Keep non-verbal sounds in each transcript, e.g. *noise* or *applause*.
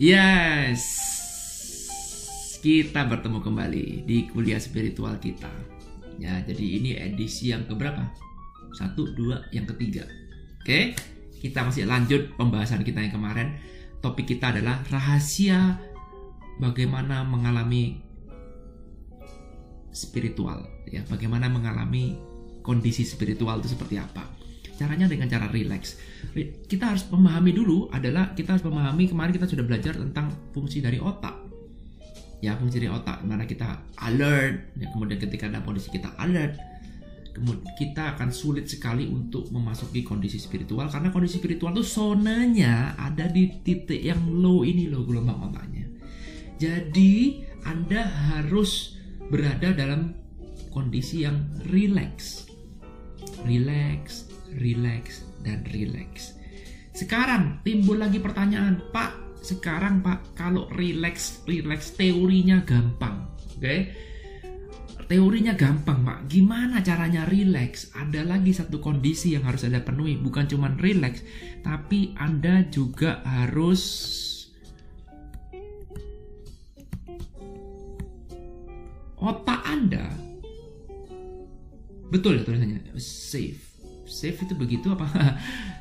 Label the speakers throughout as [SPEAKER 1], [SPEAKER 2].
[SPEAKER 1] Yes, kita bertemu kembali di kuliah spiritual kita. Ya, jadi ini edisi yang keberapa? Satu, dua, yang ketiga. Oke, kita masih lanjut pembahasan kita yang kemarin. Topik kita adalah rahasia bagaimana mengalami spiritual. Ya, bagaimana mengalami kondisi spiritual itu seperti apa caranya dengan cara relax. Kita harus memahami dulu adalah kita harus memahami kemarin kita sudah belajar tentang fungsi dari otak. Ya, fungsi dari otak mana kita alert, ya, kemudian ketika ada kondisi kita alert, kemudian kita akan sulit sekali untuk memasuki kondisi spiritual karena kondisi spiritual itu zonanya ada di titik yang low ini loh gelombang otaknya. Jadi, Anda harus berada dalam kondisi yang relax. Relax, relax, dan relax. Sekarang timbul lagi pertanyaan, Pak, sekarang Pak, kalau relax, relax teorinya gampang, oke? Okay? Teorinya gampang, Pak. Gimana caranya relax? Ada lagi satu kondisi yang harus Anda penuhi, bukan cuma relax, tapi Anda juga harus otak Anda betul ya tulisannya safe safe itu begitu apa? *laughs*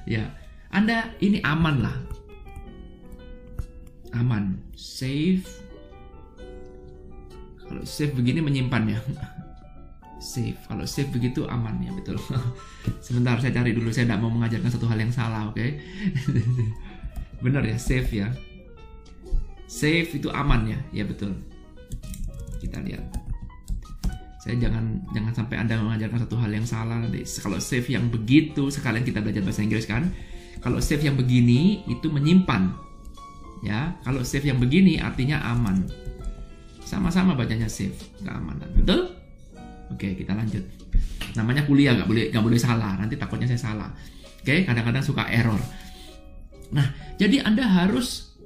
[SPEAKER 1] Ya anda ini aman lah. Aman. Safe. Kalau safe begini menyimpan ya. *laughs* Safe. Kalau safe begitu aman ya betul. *laughs* Sebentar saya cari dulu. Saya tidak mau mengajarkan satu hal yang salah oke? Okay? benar ya safe ya. Safe itu aman ya. Ya betul. Kita lihat saya jangan jangan sampai anda mengajarkan satu hal yang salah. Kalau save yang begitu sekalian kita belajar bahasa Inggris kan kalau save yang begini itu menyimpan. Ya kalau save yang begini artinya aman. Sama-sama bacanya save keamanan betul? Oke kita lanjut. Namanya kuliah nggak boleh nggak boleh salah. Nanti takutnya saya salah. Oke kadang-kadang suka error. Nah jadi anda harus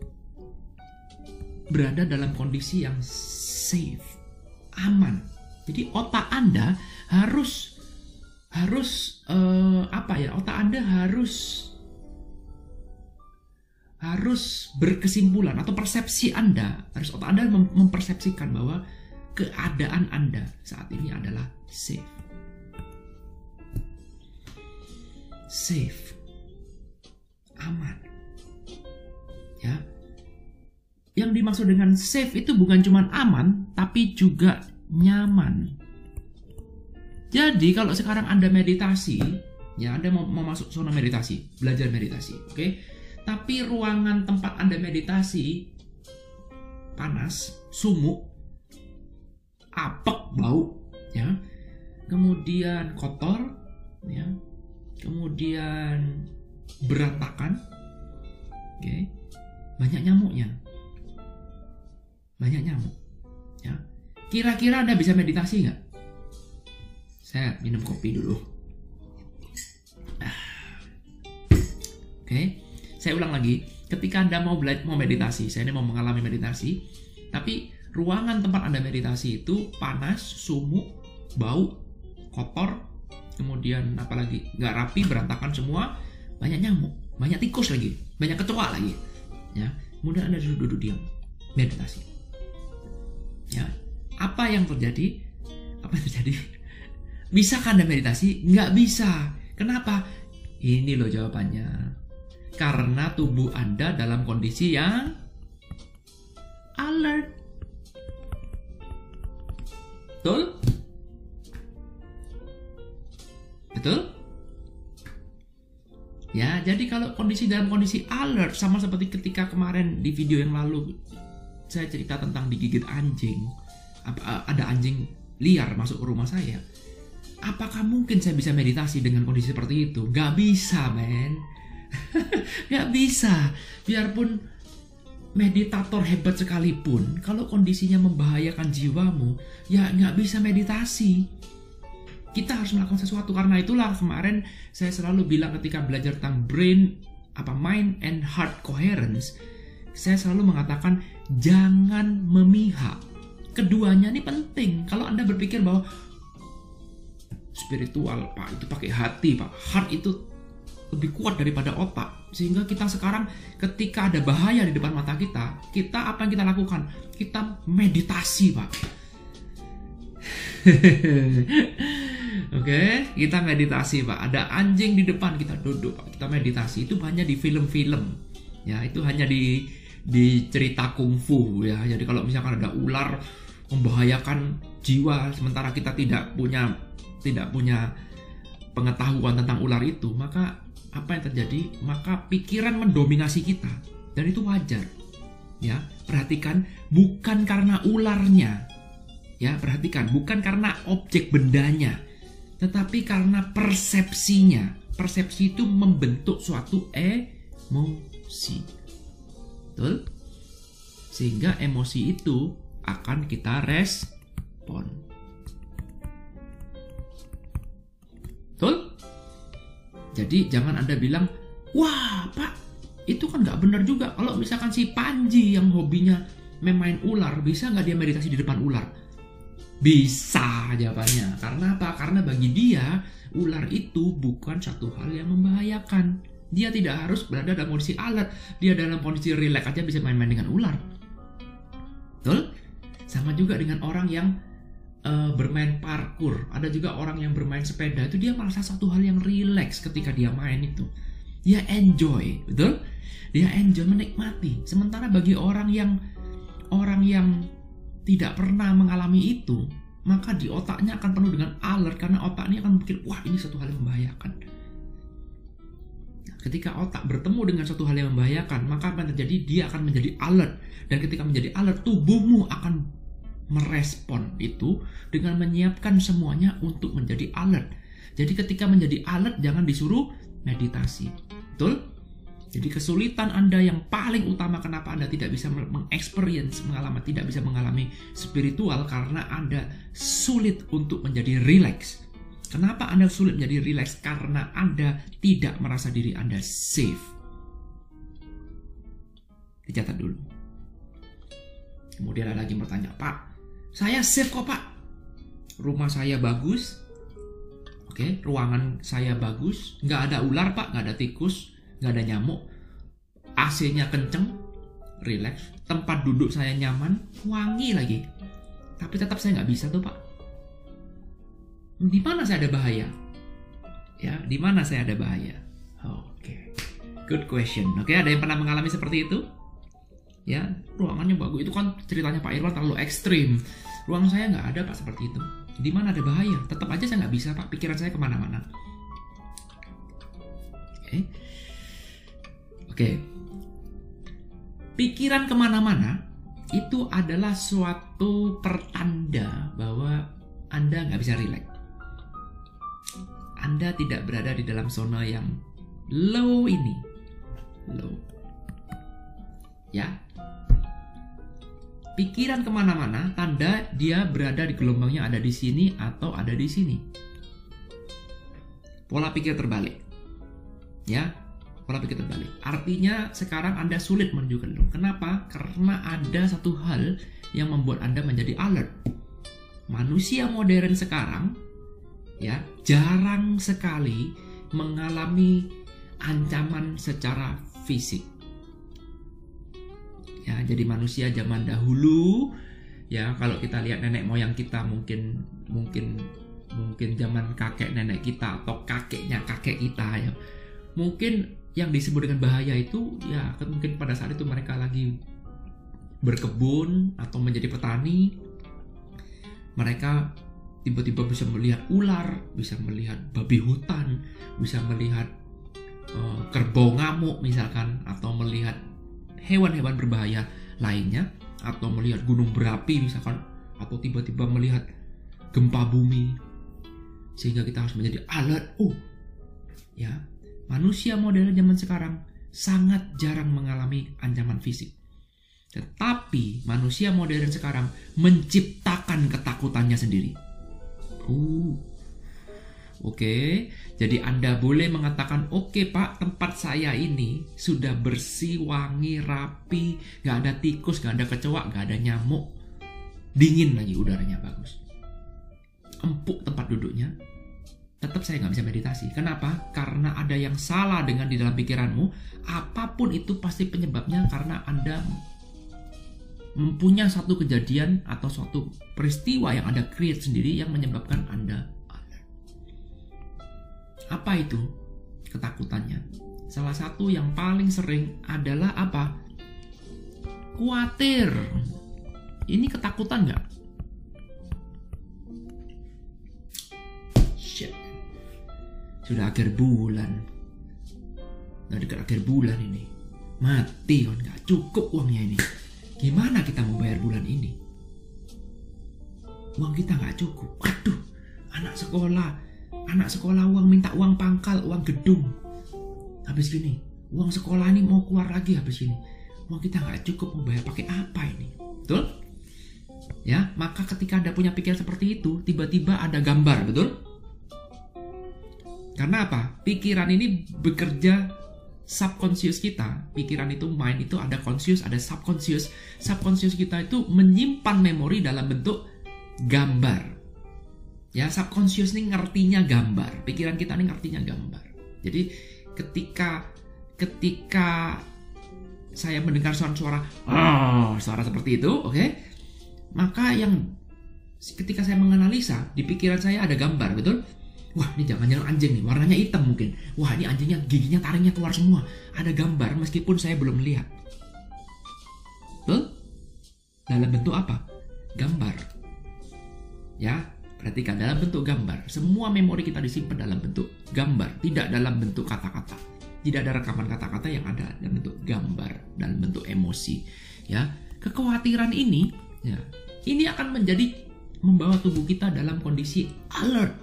[SPEAKER 1] berada dalam kondisi yang safe aman jadi otak Anda harus harus uh, apa ya? Otak Anda harus harus berkesimpulan atau persepsi Anda harus otak Anda mem mempersepsikan bahwa keadaan Anda saat ini adalah safe. Safe. Aman. Ya. Yang dimaksud dengan safe itu bukan cuma aman, tapi juga nyaman. Jadi kalau sekarang Anda meditasi, ya Anda mau, mau masuk zona meditasi, belajar meditasi, oke? Okay? Tapi ruangan tempat Anda meditasi panas, sumuk, apek bau, ya. Kemudian kotor, ya. Kemudian berantakan. Oke. Okay? Banyak nyamuknya. Banyak nyamuk, ya Kira-kira Anda bisa meditasi nggak? Saya minum kopi dulu. Oke, saya ulang lagi. Ketika Anda mau mau meditasi, saya ini mau mengalami meditasi, tapi ruangan tempat Anda meditasi itu panas, sumuk, bau, kotor, kemudian apalagi nggak rapi, berantakan semua, banyak nyamuk, banyak tikus lagi, banyak kecoa lagi. Ya, kemudian Anda duduk-duduk diam, meditasi. Ya, apa yang terjadi? Apa yang terjadi? Bisakah Anda meditasi? Nggak bisa. Kenapa? Ini loh jawabannya. Karena tubuh Anda dalam kondisi yang alert. Betul? Betul? Ya, jadi kalau kondisi dalam kondisi alert sama seperti ketika kemarin di video yang lalu saya cerita tentang digigit anjing ada anjing liar masuk ke rumah saya apakah mungkin saya bisa meditasi dengan kondisi seperti itu? Gak bisa men. *laughs* Gak bisa. Biarpun meditator hebat sekalipun kalau kondisinya membahayakan jiwamu ya nggak bisa meditasi. Kita harus melakukan sesuatu karena itulah kemarin saya selalu bilang ketika belajar tentang brain apa mind and heart coherence saya selalu mengatakan jangan memihak keduanya ini penting. Kalau Anda berpikir bahwa spiritual, Pak, itu pakai hati, Pak. Heart itu lebih kuat daripada otak sehingga kita sekarang ketika ada bahaya di depan mata kita kita apa yang kita lakukan kita meditasi pak *laughs* Oke, kita meditasi pak. Ada anjing di depan kita duduk, pak. kita meditasi. Itu hanya di film-film, ya. Itu hanya di di cerita kungfu, ya. Jadi kalau misalkan ada ular membahayakan jiwa, sementara kita tidak punya tidak punya pengetahuan tentang ular itu, maka apa yang terjadi? Maka pikiran mendominasi kita, dan itu wajar. Ya, perhatikan bukan karena ularnya, ya perhatikan bukan karena objek bendanya tetapi karena persepsinya. Persepsi itu membentuk suatu emosi. Betul? Sehingga emosi itu akan kita respon. Betul? Jadi jangan Anda bilang, wah pak, itu kan nggak benar juga. Kalau misalkan si Panji yang hobinya memain ular, bisa nggak dia meditasi di depan ular? Bisa jawabannya. Karena apa? Karena bagi dia ular itu bukan satu hal yang membahayakan. Dia tidak harus berada dalam kondisi alert. Dia dalam kondisi rileks aja bisa main-main dengan ular. Sama juga dengan orang yang uh, bermain parkur. Ada juga orang yang bermain sepeda itu dia merasa satu hal yang rileks ketika dia main itu. Dia enjoy, betul? Dia enjoy menikmati. Sementara bagi orang yang orang yang tidak pernah mengalami itu, maka di otaknya akan penuh dengan alert karena otak ini akan berpikir, wah ini satu hal yang membahayakan. Ketika otak bertemu dengan satu hal yang membahayakan, maka apa yang terjadi? Dia akan menjadi alert. Dan ketika menjadi alert, tubuhmu akan merespon itu dengan menyiapkan semuanya untuk menjadi alert. Jadi ketika menjadi alert, jangan disuruh meditasi. Betul? Jadi kesulitan Anda yang paling utama kenapa Anda tidak bisa mengexperience, mengalami, tidak bisa mengalami spiritual karena Anda sulit untuk menjadi relax. Kenapa Anda sulit menjadi relax? Karena Anda tidak merasa diri Anda safe. Dicatat dulu. Kemudian ada lagi yang bertanya, Pak, saya safe kok Pak. Rumah saya bagus, Oke, ruangan saya bagus, nggak ada ular pak, nggak ada tikus, nggak ada nyamuk, AC-nya kenceng, relax, tempat duduk saya nyaman, wangi lagi. Tapi tetap saya nggak bisa tuh pak. Di mana saya ada bahaya? Ya, di mana saya ada bahaya? Oke, okay. good question. Oke, okay, ada yang pernah mengalami seperti itu? Ya, ruangannya bagus. Itu kan ceritanya Pak Irwan terlalu ekstrim. Ruangan saya nggak ada pak seperti itu. Di mana ada bahaya? Tetap aja saya nggak bisa pak. Pikiran saya ke mana-mana. Oke. Okay. Oke, pikiran ke mana-mana itu adalah suatu pertanda bahwa Anda nggak bisa rileks. Anda tidak berada di dalam zona yang low ini. Low. Ya. Pikiran ke mana-mana, tanda dia berada di gelombangnya ada di sini atau ada di sini. Pola pikir terbalik. Ya, pola pikir terbalik. Artinya sekarang Anda sulit menunjukkan itu. Kenapa? Karena ada satu hal yang membuat Anda menjadi alert. Manusia modern sekarang ya jarang sekali mengalami ancaman secara fisik. Ya, jadi manusia zaman dahulu ya kalau kita lihat nenek moyang kita mungkin mungkin mungkin zaman kakek nenek kita atau kakeknya kakek kita ya. Mungkin yang disebut dengan bahaya itu ya mungkin pada saat itu mereka lagi berkebun atau menjadi petani mereka tiba-tiba bisa melihat ular bisa melihat babi hutan bisa melihat uh, kerbau ngamuk misalkan atau melihat hewan-hewan berbahaya lainnya atau melihat gunung berapi misalkan atau tiba-tiba melihat gempa bumi sehingga kita harus menjadi alert oh ya manusia modern zaman sekarang sangat jarang mengalami ancaman fisik. Tetapi manusia modern sekarang menciptakan ketakutannya sendiri. Uh. Oke, okay. jadi Anda boleh mengatakan, oke okay, Pak, tempat saya ini sudah bersih, wangi, rapi, gak ada tikus, gak ada kecoa, gak ada nyamuk, dingin lagi udaranya bagus. Empuk tempat duduknya, tetap saya nggak bisa meditasi. Kenapa? Karena ada yang salah dengan di dalam pikiranmu. Apa pun itu pasti penyebabnya karena Anda mempunyai satu kejadian atau suatu peristiwa yang Anda create sendiri yang menyebabkan Anda. Apa itu ketakutannya? Salah satu yang paling sering adalah apa? Kuatir. Ini ketakutan nggak? Shit. Sudah akhir bulan. Nggak dekat akhir bulan ini. Mati kan nggak cukup uangnya ini. Gimana kita mau bayar bulan ini? Uang kita nggak cukup. Aduh, anak sekolah, anak sekolah uang minta uang pangkal, uang gedung. Habis gini, uang sekolah ini mau keluar lagi habis ini. Uang kita nggak cukup mau bayar pakai apa ini? Betul? Ya, maka ketika Anda punya pikiran seperti itu, tiba-tiba ada gambar, betul? Karena apa? Pikiran ini bekerja subconscious kita, pikiran itu mind itu ada conscious, ada subconscious. Subconscious kita itu menyimpan memori dalam bentuk gambar. Ya, subconscious ini ngertinya gambar. Pikiran kita ini ngertinya gambar. Jadi ketika ketika saya mendengar suara-suara oh, suara seperti itu, oke? Okay? Maka yang ketika saya menganalisa di pikiran saya ada gambar, betul? Wah ini jangan-jangan anjing nih, warnanya hitam mungkin. Wah ini anjingnya giginya taringnya keluar semua. Ada gambar meskipun saya belum lihat. Betul? Dalam bentuk apa? Gambar. Ya, perhatikan dalam bentuk gambar. Semua memori kita disimpan dalam bentuk gambar, tidak dalam bentuk kata-kata. Tidak ada rekaman kata-kata yang ada dalam bentuk gambar, dalam bentuk emosi. Ya, kekhawatiran ini, ya, ini akan menjadi membawa tubuh kita dalam kondisi alert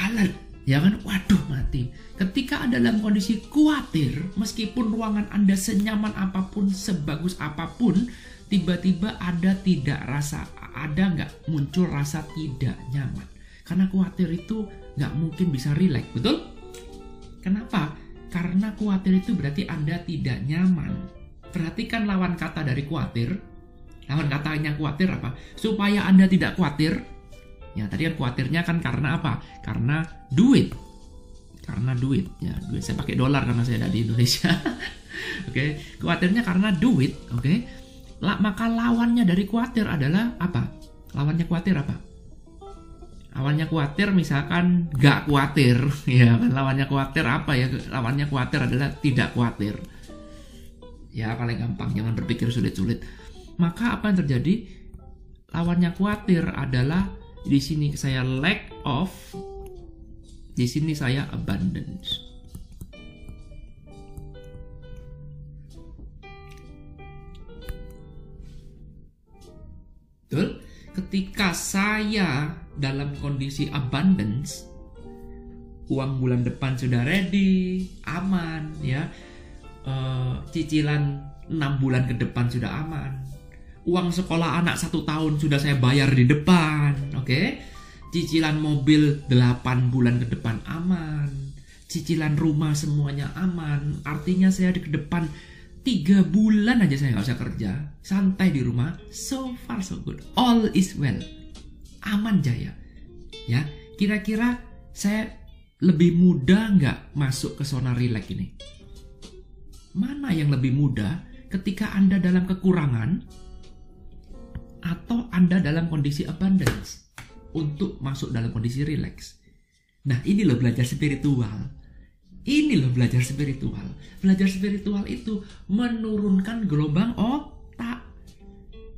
[SPEAKER 1] alert ya kan waduh mati ketika anda dalam kondisi khawatir meskipun ruangan anda senyaman apa pun sebagus apa pun tiba-tiba ada tidak rasa ada nggak muncul rasa tidak nyaman karena khawatir itu nggak mungkin bisa rileks betul kenapa karena khawatir itu berarti anda tidak nyaman perhatikan lawan kata dari khawatir lawan katanya khawatir apa supaya anda tidak khawatir Ya tadi kan khawatirnya kan karena apa? Karena duit. Karena duit. Ya duit saya pakai dolar karena saya ada di Indonesia. *laughs* oke, okay. khawatirnya karena duit. Oke, okay. Maka lawannya dari khawatir adalah apa? Lawannya khawatir apa? Lawannya khawatir misalkan gak khawatir, *laughs* ya kan? Lawannya khawatir apa ya? Lawannya khawatir adalah tidak khawatir. Ya paling gampang, jangan berpikir sulit-sulit. Maka apa yang terjadi? Lawannya khawatir adalah di sini saya lack of di sini saya abundance Ketika saya dalam kondisi abundance, uang bulan depan sudah ready, aman, ya, uh, cicilan 6 bulan ke depan sudah aman, uang sekolah anak satu tahun sudah saya bayar di depan, oke? Okay? Cicilan mobil 8 bulan ke depan aman, cicilan rumah semuanya aman. Artinya saya di ke depan tiga bulan aja saya nggak usah kerja, santai di rumah. So far so good, all is well, aman jaya. Ya, kira-kira saya lebih mudah nggak masuk ke zona relax ini? Mana yang lebih mudah ketika Anda dalam kekurangan atau Anda dalam kondisi abundance untuk masuk dalam kondisi relax. Nah, ini loh belajar spiritual. Ini loh belajar spiritual. Belajar spiritual itu menurunkan gelombang otak.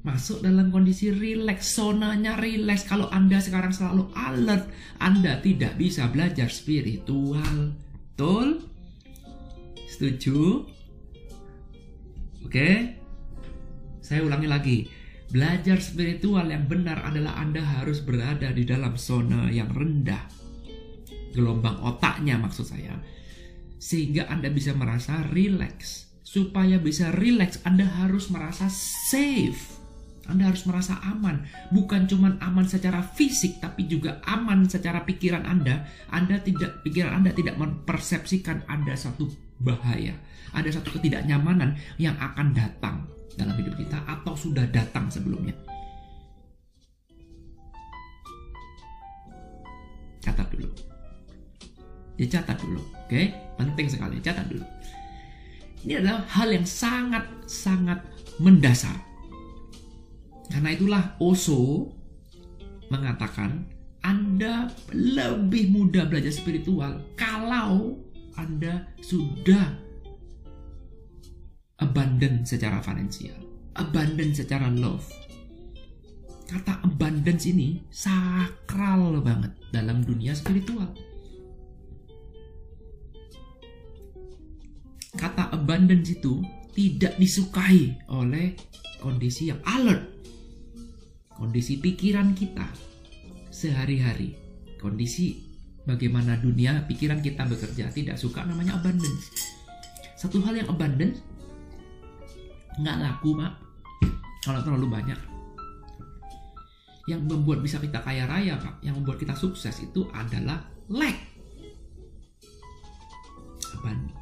[SPEAKER 1] Masuk dalam kondisi relax, zonanya relax. Kalau Anda sekarang selalu alert, Anda tidak bisa belajar spiritual. Betul? Setuju? Oke? Saya ulangi lagi Belajar spiritual yang benar adalah Anda harus berada di dalam zona yang rendah. Gelombang otaknya maksud saya. Sehingga Anda bisa merasa relax. Supaya bisa relax, Anda harus merasa safe. Anda harus merasa aman, bukan cuma aman secara fisik, tapi juga aman secara pikiran Anda. Anda tidak pikiran Anda tidak mempersepsikan ada satu bahaya, ada satu ketidaknyamanan yang akan datang dalam hidup kita atau sudah datang sebelumnya. Dicatat dulu, oke? Penting sekali, catat dulu. Ini adalah hal yang sangat-sangat mendasar. Karena itulah Oso mengatakan Anda lebih mudah belajar spiritual kalau Anda sudah abundant secara finansial, abundant secara love. Kata abundance ini sakral banget dalam dunia spiritual. Kata abundance itu tidak disukai oleh kondisi yang alert. Kondisi pikiran kita sehari-hari. Kondisi bagaimana dunia pikiran kita bekerja tidak suka namanya abundance. Satu hal yang abundance nggak laku pak kalau terlalu banyak. Yang membuat bisa kita kaya raya pak, yang membuat kita sukses itu adalah lack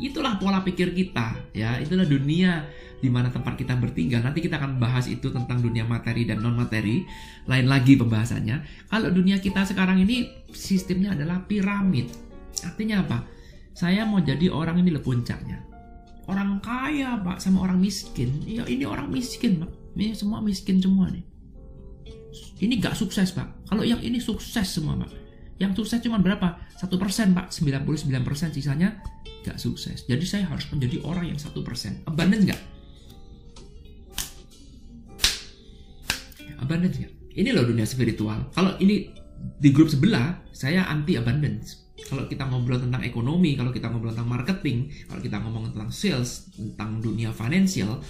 [SPEAKER 1] Itulah pola pikir kita, ya. Itulah dunia di mana tempat kita bertinggal. Nanti kita akan bahas itu tentang dunia materi dan non materi. Lain lagi pembahasannya. Kalau dunia kita sekarang ini sistemnya adalah piramid. Artinya apa? Saya mau jadi orang ini le puncaknya. Orang kaya, Pak, sama orang miskin. Ya ini orang miskin, Pak. Ini semua miskin semua nih. Ini gak sukses, Pak. Kalau yang ini sukses semua, Pak. Yang sukses cuma berapa? Satu persen, Pak. 99 persen sisanya gak sukses. Jadi saya harus menjadi orang yang satu persen. Abundance gak? Abundance gak? Ini loh dunia spiritual. Kalau ini di grup sebelah, saya anti abundance. Kalau kita ngobrol tentang ekonomi, kalau kita ngobrol tentang marketing, kalau kita ngomong tentang sales, tentang dunia financial,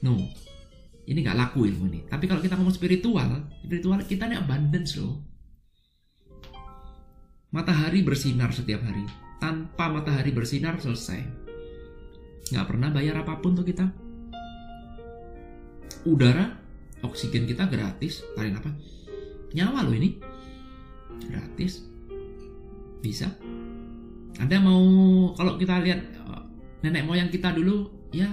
[SPEAKER 1] no, ini gak laku ilmu ini. Tapi kalau kita ngomong spiritual, spiritual kita ini abundance loh. Matahari bersinar setiap hari tanpa matahari bersinar selesai. Nggak pernah bayar apa pun tuh kita. Udara, oksigen kita gratis. Kalian apa? Nyawa loh ini. Gratis. Bisa. Anda mau kalau kita lihat eh, nenek moyang kita dulu, ya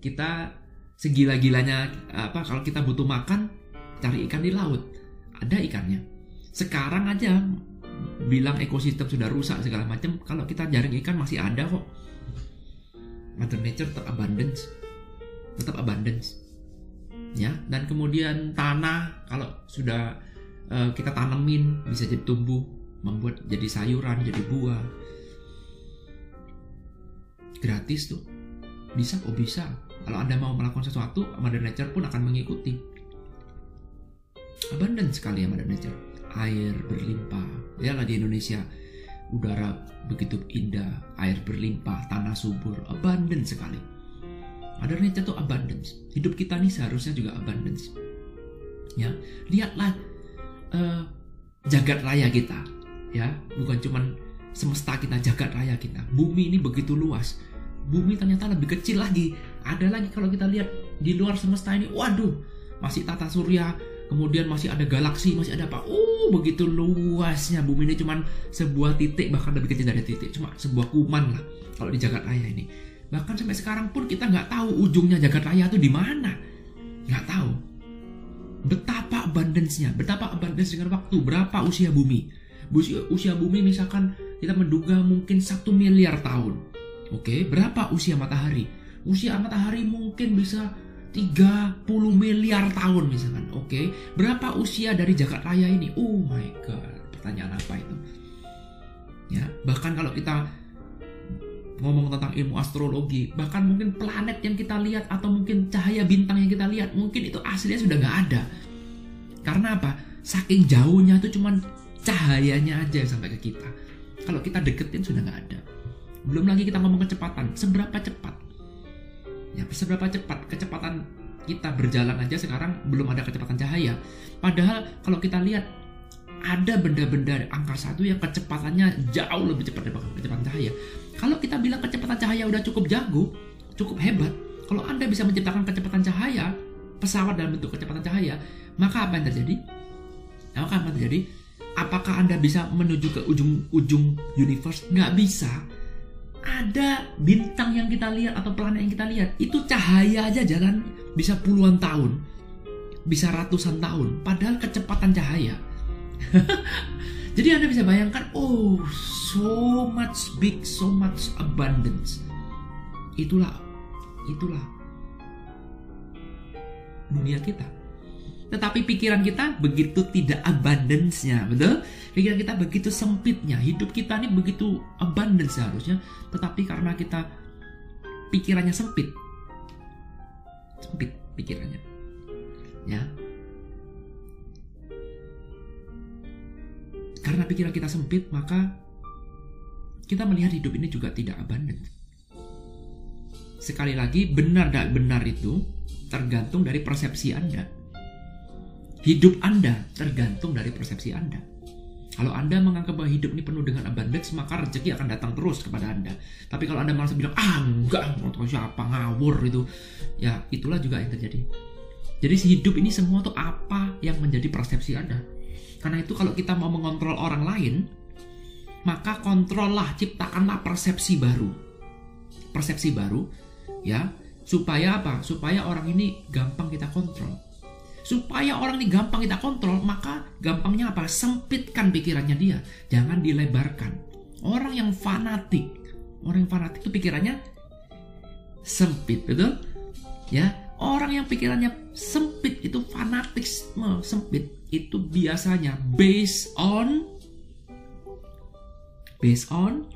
[SPEAKER 1] kita segila-gilanya apa kalau kita butuh makan cari ikan di laut ada ikannya sekarang aja bilang ekosistem sudah rusak segala macam kalau kita jaring ikan masih ada kok. Mother Nature tetap abundance. Tetap abundance. Ya dan kemudian tanah kalau sudah uh, kita tanemin bisa jadi tumbuh membuat jadi sayuran jadi buah. Gratis tuh. Bisa kok bisa. Kalau anda mau melakukan sesuatu Mother Nature pun akan mengikuti. Abundance sekali ya Mother Nature air berlimpah. Ya di Indonesia udara begitu indah, air berlimpah, tanah subur, abundance sekali. Nature itu abundance. Hidup kita nih seharusnya juga abundance. Ya, lihatlah uh, jagat raya kita, ya, bukan cuman semesta kita, jagat raya kita. Bumi ini begitu luas. Bumi ternyata lebih kecil lagi. Ada lagi kalau kita lihat di luar semesta ini, waduh, masih tata surya, kemudian masih ada galaksi, masih ada apa? Oh, begitu luasnya bumi ini cuman sebuah titik bahkan lebih kecil dari titik, cuma sebuah kuman lah kalau di jagat raya ini. Bahkan sampai sekarang pun kita nggak tahu ujungnya jagat raya itu di mana, nggak tahu. Betapa abundance-nya, betapa abundance dengan waktu, berapa usia bumi. Usia, usia bumi misalkan kita menduga mungkin satu miliar tahun. Oke, berapa usia matahari? Usia matahari mungkin bisa 30 miliar tahun misalkan. Oke, okay. berapa usia dari jagat raya ini? Oh my god, pertanyaan apa itu? Ya, bahkan kalau kita ngomong tentang ilmu astrologi, bahkan mungkin planet yang kita lihat atau mungkin cahaya bintang yang kita lihat, mungkin itu aslinya sudah nggak ada. Karena apa? Saking jauhnya itu cuman cahayanya aja sampai ke kita. Kalau kita deketin sudah nggak ada. Belum lagi kita ngomong kecepatan, seberapa cepat Ya, seberapa cepat kecepatan kita berjalan aja sekarang belum ada kecepatan cahaya. Padahal kalau kita lihat ada benda-benda angkasa itu yang kecepatannya jauh lebih cepat daripada kecepatan cahaya. Kalau kita bilang kecepatan cahaya udah cukup jago, cukup hebat, kalau Anda bisa menciptakan kecepatan cahaya, pesawat dalam bentuk kecepatan cahaya, maka apa yang terjadi? Maka apa yang terjadi? Apakah Anda bisa menuju ke ujung-ujung universe? Nggak bisa ada bintang yang kita lihat atau planet yang kita lihat itu cahaya aja jalan bisa puluhan tahun bisa ratusan tahun padahal kecepatan cahaya *laughs* Jadi Anda bisa bayangkan, oh, so much big, so much abundance. Itulah, itulah dunia kita. Tetapi pikiran kita begitu tidak abundance-nya, betul? Pikiran kita begitu sempitnya, hidup kita ini begitu abundance seharusnya, tetapi karena kita pikirannya sempit, sempit pikirannya, ya. Karena pikiran kita sempit, maka kita melihat hidup ini juga tidak abundant. Sekali lagi, benar tidak benar itu tergantung dari persepsi Anda Hidup Anda tergantung dari persepsi Anda. Kalau Anda menganggap bahwa hidup ini penuh dengan abundance, maka rezeki akan datang terus kepada Anda. Tapi kalau Anda merasa bilang, ah enggak, mau siapa, ngawur itu. Ya, itulah juga yang terjadi. Jadi si hidup ini semua tuh apa yang menjadi persepsi Anda. Karena itu kalau kita mau mengontrol orang lain, maka kontrollah, ciptakanlah persepsi baru. Persepsi baru, ya, supaya apa? Supaya orang ini gampang kita kontrol Supaya orang ini gampang kita kontrol, maka gampangnya apa? Sempitkan pikirannya dia, jangan dilebarkan. Orang yang fanatik, orang yang fanatik itu pikirannya sempit, betul? Ya, orang yang pikirannya sempit itu fanatisme sempit itu biasanya based on based on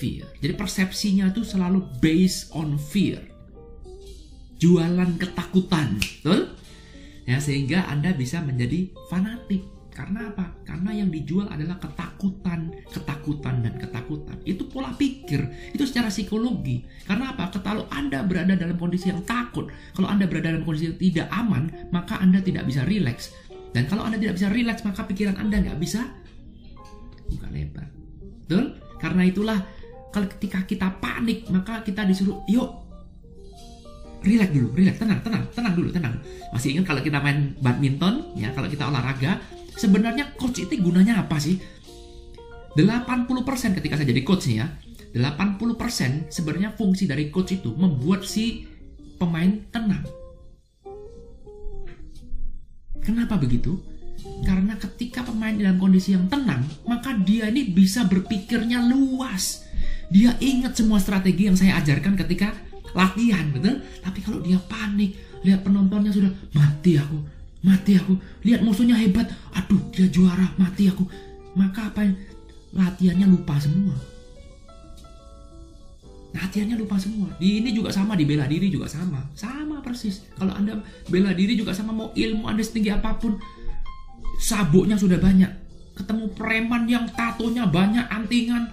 [SPEAKER 1] fear. Jadi persepsinya itu selalu based on fear. Jualan ketakutan, betul? Ya sehingga Anda bisa menjadi fanatik. Karena apa? Karena yang dijual adalah ketakutan, ketakutan dan ketakutan. Itu pola pikir, itu secara psikologi. Karena apa? Kalau Anda berada dalam kondisi yang takut, kalau Anda berada dalam kondisi yang tidak aman, maka Anda tidak bisa rileks. Dan kalau Anda tidak bisa rileks, maka pikiran Anda nggak bisa buka lebar. Betul? Karena itulah kalau ketika kita panik, maka kita disuruh, yuk relax dulu, relax, tenang, tenang, tenang dulu, tenang. Masih ingat kalau kita main badminton, ya kalau kita olahraga, sebenarnya coach itu gunanya apa sih? 80% ketika saya jadi coach nih ya, 80% sebenarnya fungsi dari coach itu membuat si pemain tenang. Kenapa begitu? Karena ketika pemain dalam kondisi yang tenang, maka dia ini bisa berpikirnya luas. Dia ingat semua strategi yang saya ajarkan ketika latihan betul tapi kalau dia panik lihat penontonnya sudah mati aku mati aku. Lihat musuhnya hebat aduh dia juara mati aku. Maka apa yang latihannya lupa semua. Latihannya lupa semua. Di ini juga sama di bela diri juga sama. Sama persis. Kalau anda bela diri juga sama mau ilmu anda setinggi apa pun sabuknya sudah banyak. Ketemu preman yang tatonya banyak antingan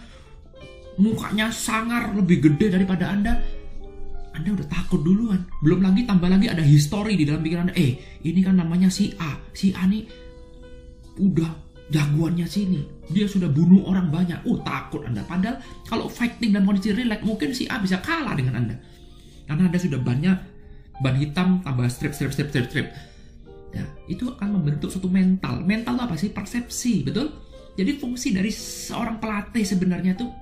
[SPEAKER 1] mukanya sangar lebih gede daripada anda anda udah takut duluan. Belum lagi tambah lagi ada histori di dalam pikiran Anda. Eh, ini kan namanya si A. Si A nih udah jagoannya sini. Dia sudah bunuh orang banyak. Oh, takut Anda. Padahal kalau fighting dan kondisi relax, mungkin si A bisa kalah dengan Anda. Karena Anda sudah banyak ban hitam tambah strip strip strip strip strip. Ya, itu akan membentuk suatu mental. Mental itu apa sih? Persepsi, betul? Jadi fungsi dari seorang pelatih sebenarnya tuh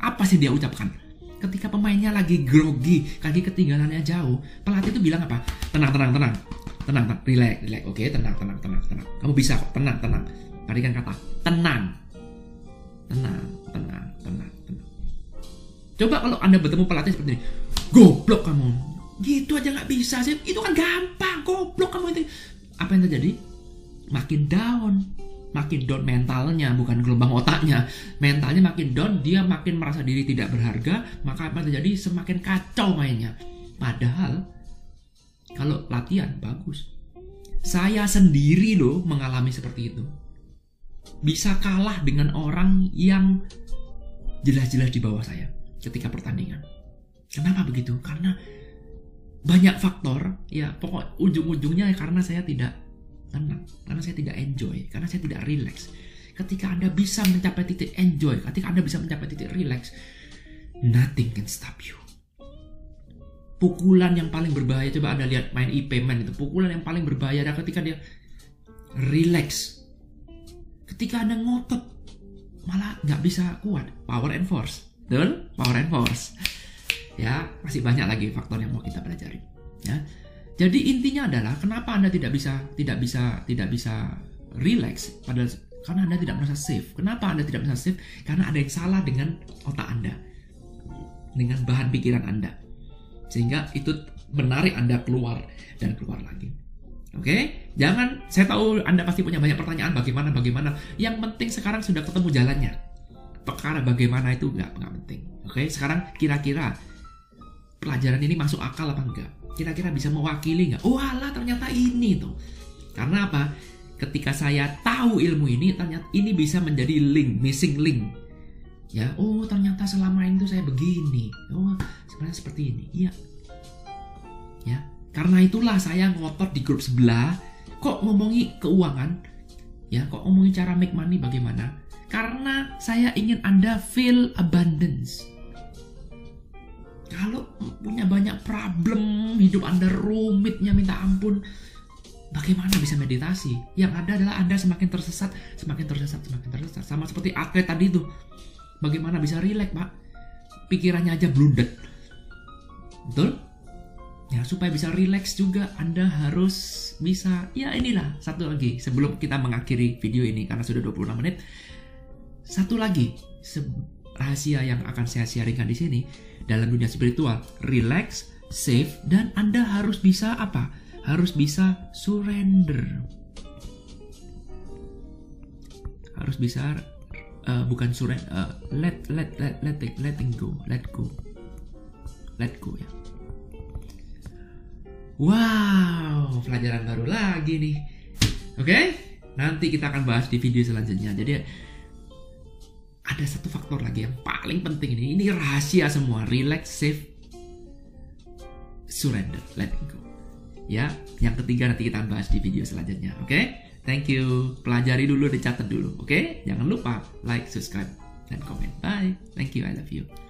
[SPEAKER 1] apa sih dia ucapkan? Ketika pemainnya lagi grogi, kaki ketinggalannya jauh, pelatih itu bilang apa? Tenang, tenang, tenang. Tenang, tenang, relax, relax. Oke, tenang, tenang, tenang, tenang. Kamu bisa kok, tenang, tenang. Tarikan kata, tenang. Tenang, tenang, tenang, tenang. Coba kalau Anda bertemu pelatih seperti ini, goblok kamu. Gitu aja nggak bisa sih. Itu kan gampang, goblok kamu itu. Apa yang terjadi? Makin down, makin down mentalnya bukan gelombang otaknya. Mentalnya makin down dia makin merasa diri tidak berharga maka apa terjadi? Semakin kacau mainnya. Padahal kalau latihan bagus. Saya sendiri loh mengalami seperti itu. Bisa kalah dengan orang yang jelas-jelas di bawah saya ketika pertandingan. Kenapa begitu? Karena banyak faktor ya pokok ujung-ujungnya karena saya tidak tenang karena saya tidak enjoy karena saya tidak relax. Ketika anda bisa mencapai titik enjoy ketika anda bisa mencapai titik relax nothing can stop you. Pukulan yang paling berbahaya coba anda lihat main man itu pukulan yang paling berbahaya adalah ketika dia relax. Ketika anda ngotot malah nggak bisa kuat. Power and force. Betul? Power and force. Ya masih banyak lagi faktor yang mau kita pelajari ya jadi intinya adalah kenapa Anda tidak bisa tidak bisa tidak bisa relax pada Karena Anda tidak merasa safe. Kenapa Anda tidak merasa safe? Karena ada yang salah dengan otak Anda. Dengan bahan pikiran Anda. Sehingga itu menarik Anda keluar dan keluar lagi. Oke, jangan. Saya tahu Anda pasti punya banyak pertanyaan bagaimana bagaimana. Yang penting sekarang sudah ketemu jalannya. Perkara bagaimana itu nggak nggak penting. Oke, sekarang kira-kira pelajaran ini masuk akal apa enggak? Kira-kira bisa mewakili nggak? Oh alah ternyata ini tuh. Karena apa? ketika saya tahu ilmu ini ternyata ini bisa menjadi link missing link ya oh ternyata selama itu saya begini oh sebenarnya seperti ini iya ya karena itulah saya ngotot di grup sebelah kok ngomongi keuangan ya kok ngomongin cara make money bagaimana karena saya ingin anda feel abundance kalau punya banyak problem hidup anda rumitnya minta ampun Bagaimana bisa meditasi? Yang ada adalah Anda semakin tersesat, semakin tersesat, semakin tersesat. Sama seperti atlet tadi itu. Bagaimana bisa rileks, Pak? Pikirannya aja blundet. Betul? Ya, supaya bisa rileks juga Anda harus bisa ya inilah satu lagi sebelum kita mengakhiri video ini karena sudah 26 menit. Satu lagi rahasia yang akan saya sharingkan di sini dalam dunia spiritual, relax, safe dan Anda harus bisa apa? harus bisa surrender harus bisa uh, bukan surrender uh, let let let let letting go let go let go ya wow pelajaran baru lagi nih oke okay? nanti kita akan bahas di video selanjutnya jadi ada satu faktor lagi yang paling penting ini. Ini rahasia semua. Relax safe surrender. Letting go. Ya yang ketiga nanti kita bahas di video selanjutnya oke? Okay? thank you. Pelajari dulu dicatat dulu oke? Okay? jangan lupa like subscribe dan komen. Bye. Thank you. I love you